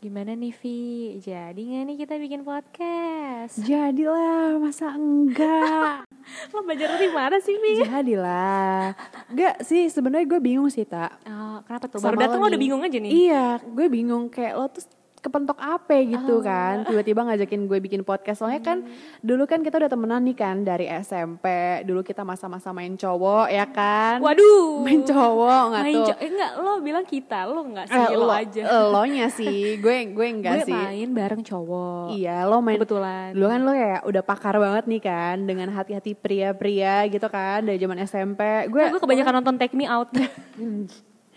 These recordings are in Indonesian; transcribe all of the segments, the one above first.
Gimana nih Vi? Jadi gak nih kita bikin podcast? Jadilah, masa enggak? Lo belajar dari mana sih Vi? Jadilah. Enggak sih, sebenarnya gue bingung sih, Tak. Oh, kenapa tuh? Baru datang lo lo udah bingung aja nih? Iya, gue bingung kayak lo tuh kepentok apa gitu Oh. kan. Tiba-tiba ngajakin gue bikin podcast. Soalnya kan dulu kan kita udah temenan nih kan dari SMP. Dulu kita masa-masa main cowok ya kan. Waduh Main cowok nggak Main tuh? co- eh, enggak, lo bilang kita, lo enggak sih, Eh, lo, lo aja Lo nya sih, gue gue enggak Gue sih. main bareng cowok Iya, lo main Kebetulan Dulu kan lo kayak udah pakar banget nih kan dengan hati-hati pria-pria gitu kan dari zaman SMP. Gue Gue kebanyakan nonton Take Me Out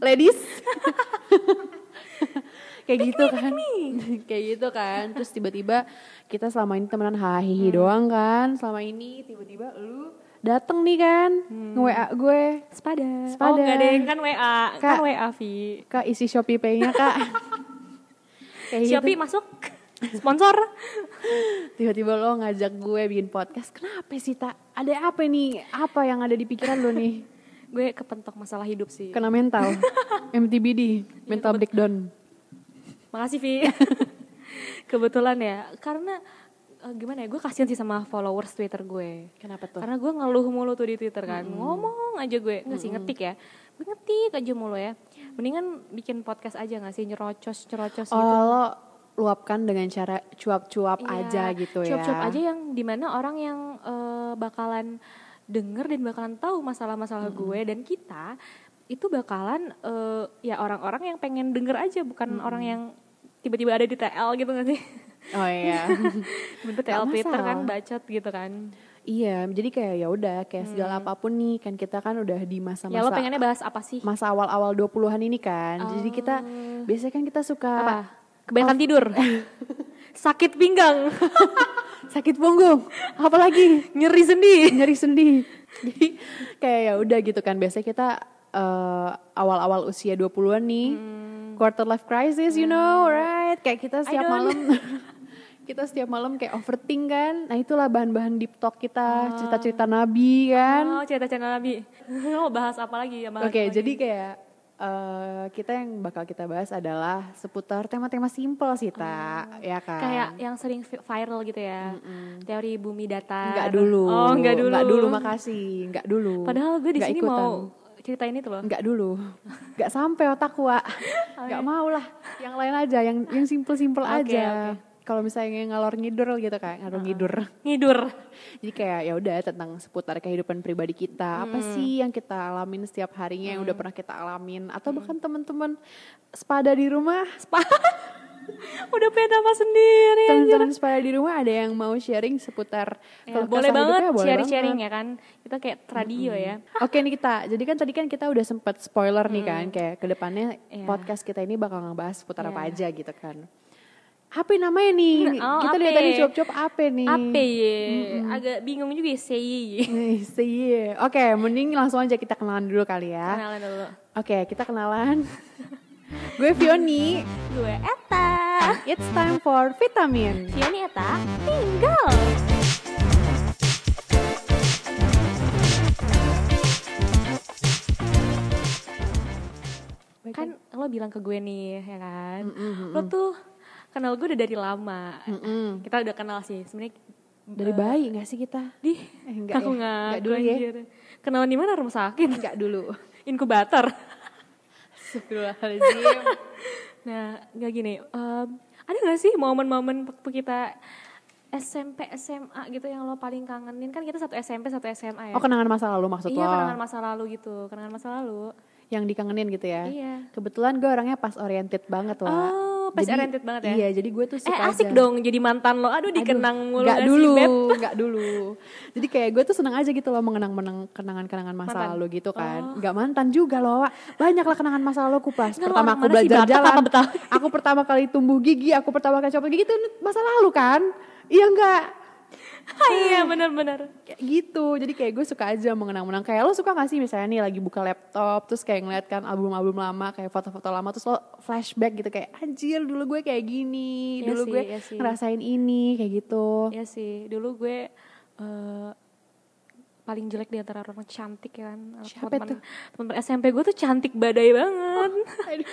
ladies kayak gitu kan. kayak gitu kan. Terus tiba-tiba kita selama ini temenan hahihi Hmm. doang kan. Selama ini tiba-tiba lu dateng nih kan nge-WA gue. Sepada Sepada. Oh enggak deh, kan WA Kan Kak. WA Vi Kak isi Shopee Pay-nya, Kak. kayak gitu. Shopee masuk Sponsor Tiba-tiba lo ngajak gue bikin podcast. Kenapa sih, Tak? Ada apa nih? Apa yang ada di pikiran lo nih? Gue kepentok masalah hidup sih Kena mental. MTBD, mental breakdown. Makasih Vi. Kebetulan ya. Karena eh, gimana ya Gue kasihan sih sama followers Twitter gue. Kenapa tuh? Karena gue ngeluh mulu tuh di Twitter kan. Ngomong aja gue. Nggak sih ngetik ya. Gue ngetik aja mulu ya. Mendingan bikin podcast aja gak sih? Nyerocos-nyerocos Oh, gitu. lo luapkan dengan cara cuap-cuap Iya, aja gitu ya. Cuap-cuap aja yang di mana orang yang eh, bakalan denger dan bakalan tahu masalah-masalah gue dan kita itu bakalan eh, ya orang-orang yang pengen denger aja bukan orang yang tiba-tiba ada di TL gitu gak sih? Oh iya. Bentuk TL Twitter kan bacot gitu kan. iya, jadi kayak ya udah kayak segala apa pun nih kan kita kan udah di ya lo masa-masa pengennya bahas apa sih? masa awal-awal 20-an ini kan. Jadi kita biasanya kan kita suka Apa? Kebanyakan tidur. Sakit pinggang, sakit punggung, apalagi nyeri sendi. nyari sendi. Jadi kayak ya udah gitu kan. Biasanya kita eh, awal-awal usia 20-an nih, quarter life crisis, you know, right? Kayak kita setiap malam kita setiap malam kayak overthink kan. Nah, itulah bahan-bahan deep talk kita, cerita-cerita nabi kan. Oh, cerita-cerita Nabi. Lo bahas apa lagi ya? Oke, lagi? jadi kayak eh, kita yang bakal kita bahas adalah seputar tema-tema simpel sih, Tak. Ya kan? Kayak yang sering vi- viral gitu ya. Teori bumi datar. Enggak dulu. Oh, enggak dulu. Enggak dulu, makasih. Enggak dulu. Padahal gue di sini ikutan. Mau ceritain itu loh. Enggak dulu. Enggak sampai otakku, Wak. Enggak mau lah. Yang lain aja, yang yang simple-simple Oke, aja. oke. Kalau misalnya ngalor ngidur gitu kayak ngalor ngidur. Ngidur. Jadi kayak ya udah tentang seputar kehidupan pribadi kita. Apa sih yang kita alamin setiap harinya yang udah pernah kita alamin atau bahkan teman-teman sepada di rumah, Udah punya nama sendiri. teman-teman sepada di rumah ada yang mau sharing seputar Ya, boleh banget boleh sharing-sharing banget. ya kan. Kita kayak radio ya. Oke nih kita, jadi kan tadi kan kita udah sempet spoiler nih kan, kayak ke depannya Iya. podcast kita ini bakal ngebahas seputar apa Iya. aja gitu kan. Apa namanya nih? Oh, kita apa? lihat tadi cuap-cuap apa nih? Apa ya? Agak bingung juga ya say. Nih, see. Oke, mending langsung aja kita kenalan dulu kali ya. Kenalan dulu. Oke, kita kenalan. Gue Fioni. Gue Eta. It's time for vitamin. Fioni Eta tinggal. Kan lo bilang ke gue nih ya kan. Lo tuh kenal gue udah dari lama. Mm-mm. Kita udah kenal sih. Sebenarnya Dari bayi gak sih kita? Di, Eh, enggak aku ya? nggak Enggak dulu ya? Kenalan di mana rumah sakit? Enggak dulu. Inkubator. Astagfirullahaladzim. Nah, nggak gini. em, ada nggak sih momen-momen waktu kita SMP, SMA gitu yang lo paling kangenin? Kan kita satu SMP, satu SMA ya. Oh kenangan masa lalu maksud iya, lo? kenangan masa lalu gitu. Kenangan masa lalu. Yang dikangenin gitu ya? Iya. Kebetulan gue orangnya pas oriented banget lah. Oh, pas oriented banget ya? Iya, jadi gue tuh Eh, suka asik aja. dong jadi mantan lo. Aduh, dikenang mulu Gak dulu, sih, gak dulu. Jadi kayak gue tuh seneng aja gitu loh mengenang-menang kenangan-kenangan masa Mantan? lalu gitu kan. Gak mantan juga loh, Wak. Banyak lah kenangan masa lalu ku pas. Nggak, pertama aku sih, belajar Batak jalan. Aku pertama kali tumbuh gigi, aku pertama kali copot gigi itu masa lalu kan. Iya enggak? iya, benar-benar. Kayak gitu. Jadi kayak gue suka aja mengenang-menang. Kayak lo suka gak sih misalnya nih lagi buka laptop terus kayak ngeliat kan album-album lama kayak foto-foto lama terus lo flashback gitu kayak anjir dulu gue kayak gini, Iya dulu sih, gue sih. ngerasain ini kayak gitu. Iya sih, dulu gue eh, paling jelek di antara orang cantik ya kan. Siapa Teman-teman teman-teman SMP gue tuh cantik badai banget. Aduh.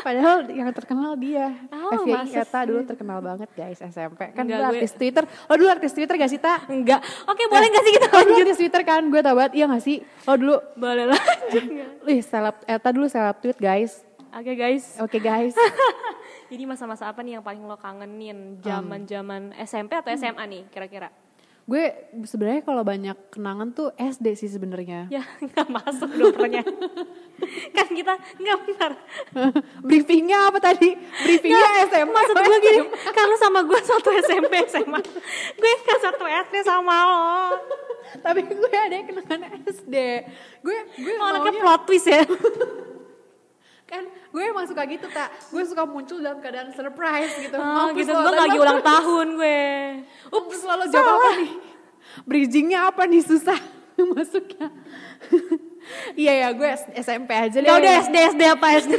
Padahal yang terkenal dia. Oh, FYI Eta sih? dulu terkenal banget guys SMP. Kan Enggak, dulu gue- artis Twitter. Lo dulu artis Twitter gak sih, Ta? Enggak. Oke, boleh gak sih kita lanjut? artis Twitter kan? Gue tau banget, iya gak sih? Lo dulu, Boleh lanjut wih seleb, Eta dulu seleb tweet guys. Oke guys. Oke guys. Jadi masa-masa apa nih yang paling lo kangenin? Zaman-zaman SMP atau SMA nih kira-kira? Gue sebenarnya kalau banyak kenangan tuh SD sih sebenarnya. Ya nggak masuk dong pertanyaan. kan kita nggak benar. Briefingnya apa tadi? Briefingnya SMA. Maksud gue gini, karena sama gue satu SMP SMA, gue nggak satu SD sama lo. Tapi gue ada yang kenangan SD. Gue gue maunya- plot twist ya. Kan gue emang suka gitu tak gue suka muncul dalam keadaan surprise gitu Oh, Mampus gitu, lo, gue lagi ulang tahun gue. Ups, lalu jawab apa nih? Bridgingnya apa nih susah masuknya? Iya ya, gue SMP aja deh. Gak udah SD, SD apa SD?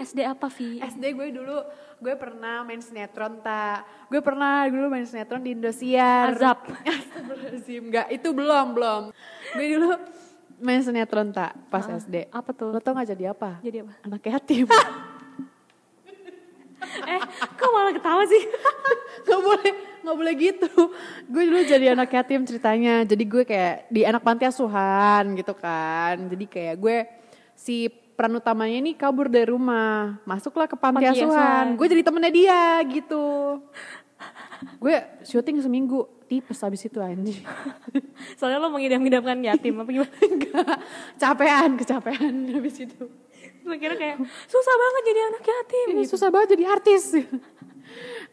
SD apa Vi? SD gue dulu, gue pernah main sinetron tak. Gue pernah dulu main sinetron di Indosiar. Azab. Astagfirullahaladzim, enggak, itu belum, belum. Gue dulu main sinetron tak pas SD. Apa tuh? Lo tau gak jadi apa? Jadi apa? Anak yatim. Eh, kok malah ketawa sih? gak boleh nggak boleh gitu gue dulu jadi anak yatim ceritanya jadi gue kayak di anak panti asuhan gitu kan jadi kayak gue si peran utamanya ini kabur dari rumah masuklah ke panti, Panti asuhan asuhan. gue jadi temennya dia gitu gue syuting seminggu tipes habis itu anjing. Soalnya lo mengidam-idamkan yatim apa gimana? Enggak, capean kecapean habis itu. Kira kayak susah banget jadi anak yatim. Ini gitu. susah banget jadi artis.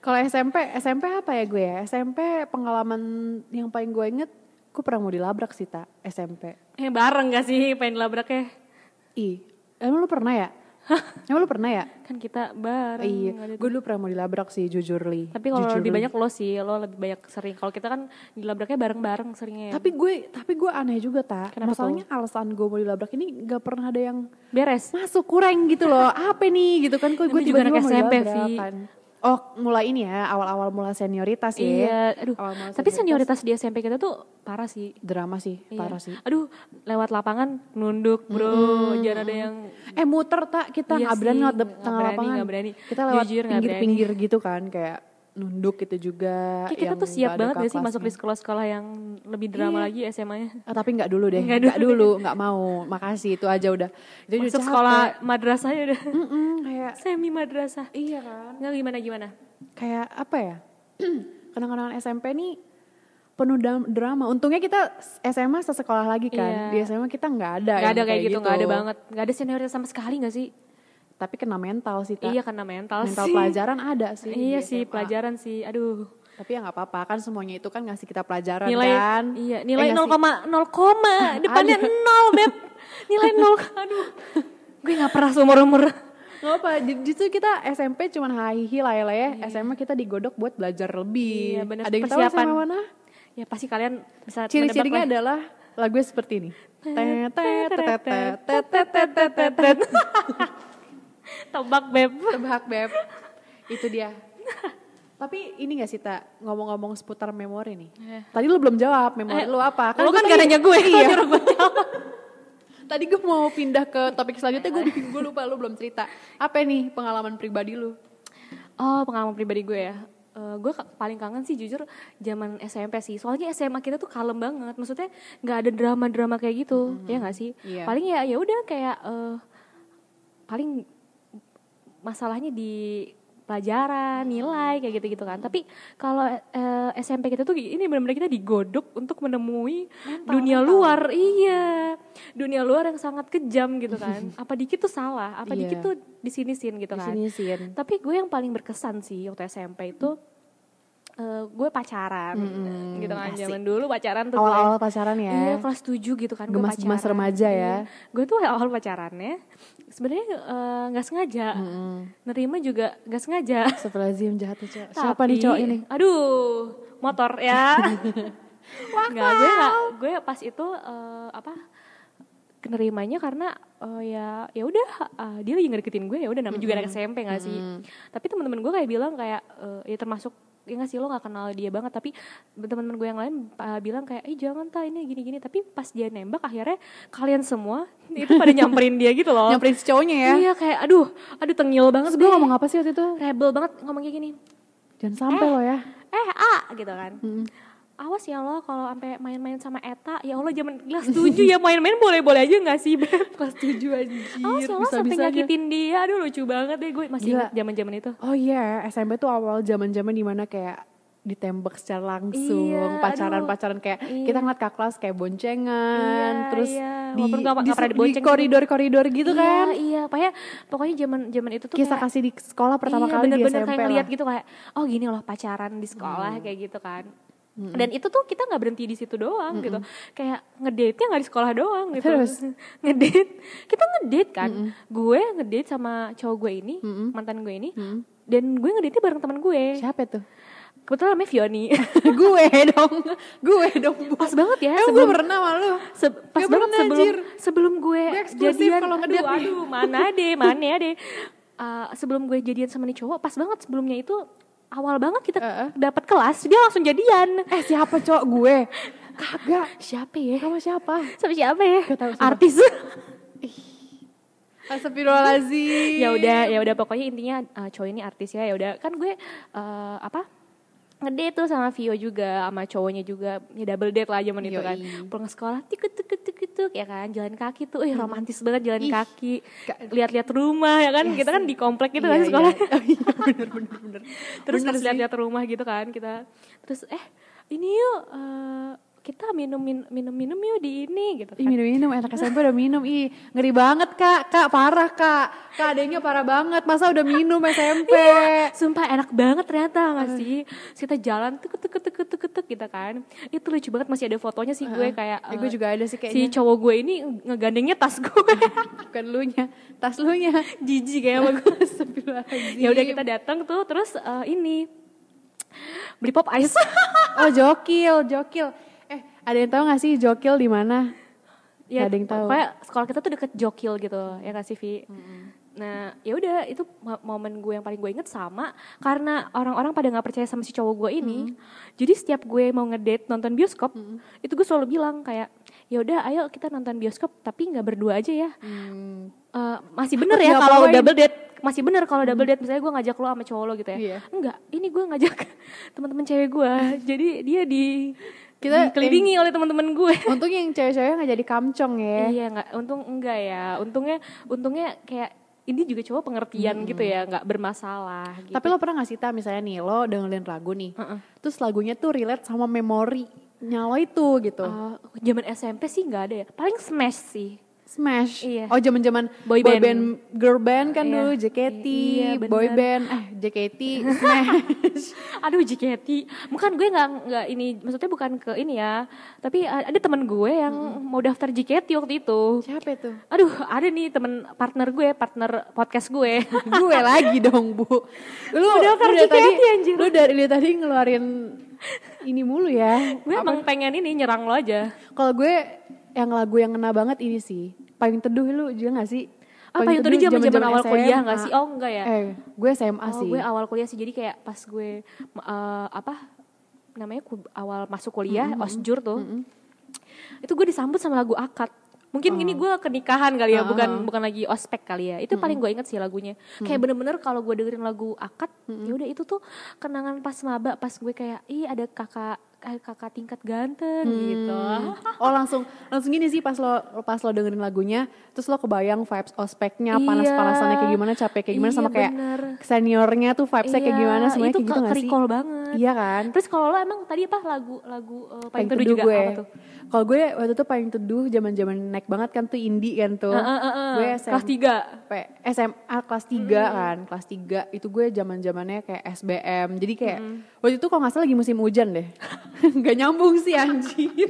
Kalau SMP SMP apa ya gue ya? SMP pengalaman yang paling gue inget gue pernah mau dilabrak sih tak SMP Eh bareng gak sih pengen labraknya? ih emang lu pernah ya emang lu pernah ya? Kan kita bareng. iya. gue dulu pernah mau dilabrak sih jujur li Tapi kalau lebih banyak lo sih, lo lebih banyak sering. Kalau kita kan dilabraknya bareng-bareng seringnya. Ya. tapi gue tapi gue aneh juga tak Kenapa masalahnya alasan gue mau dilabrak ini gak pernah ada yang beres. masuk kurang gitu loh. Apa nih? Gitu kan. Kok gue tiba-tiba mau dilabrak kan oh mulai ini ya awal-awal mulai senioritas ya Iya, aduh. Awal mulai Tapi senioritas di SMP kita tuh parah sih. drama sih Iya. parah sih Aduh, lewat lapangan nunduk, Bro. Jangan ada yang Eh muter tak kita Iya nggak berani lewat tengah berani, lapangan. nggak berani. Kita lewat pinggir-pinggir gitu kan kayak nunduk gitu juga. Kayak kita tuh siap nggak banget gak sih masuk di sekolah-sekolah yang lebih drama Iya. lagi SMA-nya. Ah, tapi nggak dulu deh, Nggak nggak dulu, nggak mau. Makasih itu aja udah. Itu udah Masuk capek. sekolah madrasah ya udah. Mm-mm, kayak Semi madrasah. iya kan. Enggak gimana gimana? Kayak apa ya? Kenang-kenangan SMP nih penuh drama. Untungnya kita SMA sesekolah lagi kan. Iya. Di SMA kita nggak ada. Gak yang ada kayak gitu, gak ada banget. Gak ada senioritas sama sekali gak sih? Tapi kena mental sih. Tak. Iya karena mental, mental sih. pelajaran ada sih. Iya sih SMA. pelajaran sih. Aduh. Tapi ya nggak apa-apa kan semuanya itu kan ngasih kita pelajaran Nilai kan. iya, Eh, nilai ngasih- 0,0 koma, depannya Ada. 0, Beb. Nilai 0. Aduh. Gue gak pernah seumur-umur. Nggak apa, ju- justru kita SMP cuman hahihi lah ya lah ya. SMA kita digodok buat belajar lebih. Iya, bener. Ada yang tahu Persiapan. SMA mana? Ya pasti kalian bisa Ciri-cirinya adalah lagunya seperti ini. Tebak, Beb. Tebak beb. Itu dia. Tapi ini gak sih tak ngomong-ngomong seputar memori nih. Eh. Tadi lu belum jawab memori Eh, lu apa? Kan tadi- gak nanya gue, Iya. gue jawab. Tadi gue mau pindah ke topik selanjutnya, gue gue lupa lu belum cerita. Apa nih pengalaman pribadi lu? Oh pengalaman pribadi gue ya. Eh, gue paling kangen sih jujur zaman SMP sih. Soalnya SMA kita tuh kalem banget. Maksudnya nggak ada drama-drama kayak gitu, ya nggak sih? Iya. Paling ya ya udah kayak eh, paling masalahnya di pelajaran, nilai kayak gitu-gitu kan. Tapi kalau eh, SMP kita tuh ini benar-benar kita digodok untuk menemui dunia luar. Iya. Dunia luar yang sangat kejam gitu kan. apa dikit tuh salah, apa Iya. dikit tuh disinisin gitu kan. Di sini sih. Tapi gue yang paling berkesan sih waktu SMP itu eh, gue pacaran gitu kan asik. zaman dulu pacaran tuh Awal-awal gue. pacaran ya. Iya kelas 7 gitu kan gue Gemas-gemas pacaran. remaja ya. Iya. Gue tuh awal pacarannya sebenarnya eh, nggak sengaja. Nerima juga nggak sengaja. Astagfirullahaladzim jahat tuh cowok. Siapa Tapi- nih cowok ini? Aduh, motor ya. Nggak, gue nggak, gue pas itu eh, apa? Kenerimanya karena eh, ya ya udah eh, dia lagi ngedeketin gue ya udah namanya juga anak SMP nggak sih. Tapi teman-teman gue kayak bilang kayak eh, ya termasuk ya nggak sih lo nggak kenal dia banget tapi teman-teman gue yang lain uh, bilang kayak eh jangan ta ini gini-gini tapi pas dia nembak akhirnya kalian semua itu pada nyamperin dia gitu loh Nyamperin si cowoknya ya. iya kayak aduh aduh tengil banget Terus gue ngomong apa sih waktu itu? rebel banget ngomong kayak gini Jangan sampai lo ya. eh ah gitu kan Mm. Awas ya lo kalau sampai main-main sama Eta ya Allah zaman kelas 7 ya main-main boleh-boleh aja gak sih Beb Kelas tujuh anjir. awas ya lo sampai nyakitin dia aduh lucu banget deh gue masih Gila. ingat zaman-zaman itu Oh iya, SMP tuh awal zaman-zaman di mana kayak ditembak secara langsung, Iya, pacaran-pacaran kayak Iya. kita ngeliat kak kelas kayak boncengan, Iya, terus iya. di, nggak- di, nggak pernah di dibonceng gitu. koridor-koridor gitu iya, kan. iya pokoknya pokoknya zaman zaman itu tuh Kisah kayak, kasih di sekolah pertama iya, kali di bener-bener SMP kayak lah. ngeliat gitu kayak oh gini loh pacaran di sekolah kayak gitu kan dan itu tuh kita nggak berhenti di situ doang gitu kayak ngedate nya nggak di sekolah doang gitu Terus? ngedate kita ngedate kan gue ngedate sama cowok gue ini mantan gue ini Mm. dan gue ngedate bareng teman gue Siapa tuh? kebetulan namanya Fioni gue dong, gue dong. Bu. pas banget ya Emang gue sebelum pernah malu. Se- pas Gak banget pernah, sebelum anjir. sebelum gue, jadian kalau aduh, aduh mana deh mana deh Uh, sebelum gue jadian sama nih cowok pas banget sebelumnya itu awal banget kita Heeh. dapat kelas dia langsung jadian Eh siapa cowok gue? Kagak. siapa ya Sama siapa? sama siapa ya Gak tahu, sumpah. artis ya udah ya udah pokoknya intinya uh, cowok ini artis ya ya udah kan gue uh, apa ngedate tuh sama Vio juga sama cowoknya juga. Ya double date lah zaman itu kan. Pulang sekolah tikut tikut tikut tuk ya kan. Jalan kaki tuh eh romantis banget jalan Ih, kaki. Kak- lihat-lihat rumah ya kan. Iya kita kan di komplek gitu Iya, kan iya. sekolah Oh, iya, bener bener bener. terus Bener sih. lihat-lihat rumah gitu kan kita. Terus eh ini yuk eh, kita minum min- minum minum yuk di ini gitu Ih kan. minum minum anak SMP udah minum. Ih ngeri banget kak. Kak parah kak. Kak adanya parah banget. Masa udah minum SMP Sumpah enak banget ternyata gak sih? Kita jalan tuk tuk tuk tuk tuk tuk gitu kan. Itu lucu banget masih ada fotonya sih gue kayak Eh, gue eh, juga ada sih Si kayaknya. cowok gue ini ngegandengnya tas gue. Bukan lu nya tas lu nya. Jijik kayak sama gue. Ya udah kita datang tuh terus eh, ini Beli pop ice. Oh jokil jokil ada yang tahu gak sih jokil di mana ya, Gak ada yang tahu. Pokoknya sekolah kita tuh deket Jokil gitu ya gak sih Vi? Nah ya udah itu mo- momen gue yang paling gue inget sama karena orang-orang pada nggak percaya sama si cowok gue ini. Jadi setiap gue mau ngedate nonton bioskop, itu gue selalu bilang kayak ya udah ayo kita nonton bioskop tapi nggak berdua aja ya. Hmm. Eh, masih bener ya kalau double date masih bener kalau double date misalnya gue ngajak lo sama cowok lo gitu ya Iya. enggak ini gue ngajak teman-teman cewek gue jadi dia di Kita- dikelilingi oleh teman-teman gue untung yang cewek-cewek nggak jadi kamcong ya Iya nggak, untung enggak ya. Untungnya, untungnya kayak ini juga cowok pengertian gitu ya, nggak bermasalah. Gitu. Tapi lo pernah gak sih Ta misalnya nih lo dengerin lagu nih, Heeh. terus lagunya tuh relate sama memori lo itu gitu. Oh, zaman SMP sih nggak ada ya. Paling Smash sih. Smash. Iya. Oh zaman-zaman Boy boy, band. band. girl band kan Iya. dulu JKT, Iya, bener. boy band, eh JKT, Smash. Aduh JKT, bukan gue nggak nggak ini, maksudnya bukan ke ini ya. Tapi ada teman gue yang mau daftar JKT waktu itu. Siapa itu? Aduh, ada nih temen partner gue, partner podcast gue. gue lagi dong bu. Lu Udah lu JKT, tadi, anjir. lu dari dari tadi ngeluarin ini mulu ya. gue emang pengen ini nyerang lo aja. Kalau gue yang lagu yang ngena banget ini sih. Paling teduh lu juga gak sih? Apa yang tadi zaman-zaman zaman-zaman awal kuliah nggak sih? Oh enggak ya. Eh, gue SMA Oh, sih. gue awal kuliah sih. Jadi kayak pas gue eh, apa namanya awal masuk kuliah osjur tuh. Itu gue disambut sama lagu akad. Mungkin ini gue kenikahan kali ya, Ah, bukan ah. bukan lagi ospek kali ya. Itu paling gue inget sih lagunya. Kayak bener-bener kalau gue dengerin lagu akad, ya udah itu tuh kenangan pas maba, pas gue kayak, ih ada kakak kakak tingkat ganteng gitu. Oh langsung langsung gini sih pas lo pas lo dengerin lagunya, terus lo kebayang vibes ospeknya, Iya. panas-panasannya kayak gimana, capek kayak gimana, Iya, sama kayak bener. seniornya tuh vibesnya kayak Iya, gimana, semuanya itu kayak gitu gak sih? banget. Iya kan? Terus kalau lo emang tadi apa lagu lagu eh, paling Paling teduh teduh juga gue. apa tuh? Kalau gue waktu itu paling teduh zaman-zaman naik banget kan tuh indie kan tuh. Eh, eh, eh, eh. Gue kelas SMP, 3 SMA kelas 3 kan. Kelas 3 itu gue zaman-zamannya kayak SBM. Jadi kayak waktu itu kalau nggak salah lagi musim hujan deh. Gak nyambung sih anjir.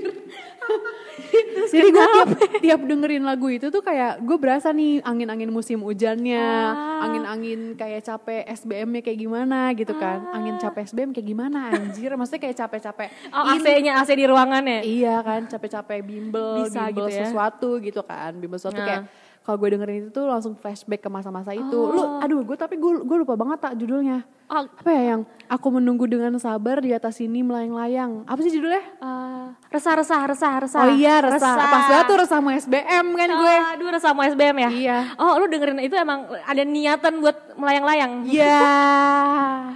Jadi gue tiap, tiap dengerin lagu itu tuh kayak gue berasa nih angin-angin musim hujannya, Ah. angin-angin kayak capek SBM-nya kayak gimana gitu kan. Angin capek SBM kayak gimana anjir. Maksudnya kayak capek-capek Oh, AC-nya AC di ruangannya. Iya kan, capek-capek bimbel, Bisa bimbel gitu ya. sesuatu gitu kan, bimbel sesuatu Nah. kayak kalau gue dengerin itu tuh langsung flashback ke masa-masa itu. Lu, Oh. aduh gue tapi gue gue lupa banget tak judulnya. Oh, Apa ya yang aku menunggu dengan sabar di atas sini melayang-layang. Apa sih judulnya? eh, resah resah resah resah. Oh iya resah. Pas banget tuh resah mau SBM kan gue. Aduh resah mau SBM ya? Iya. Oh lu dengerin itu emang ada niatan buat melayang-layang? Iya.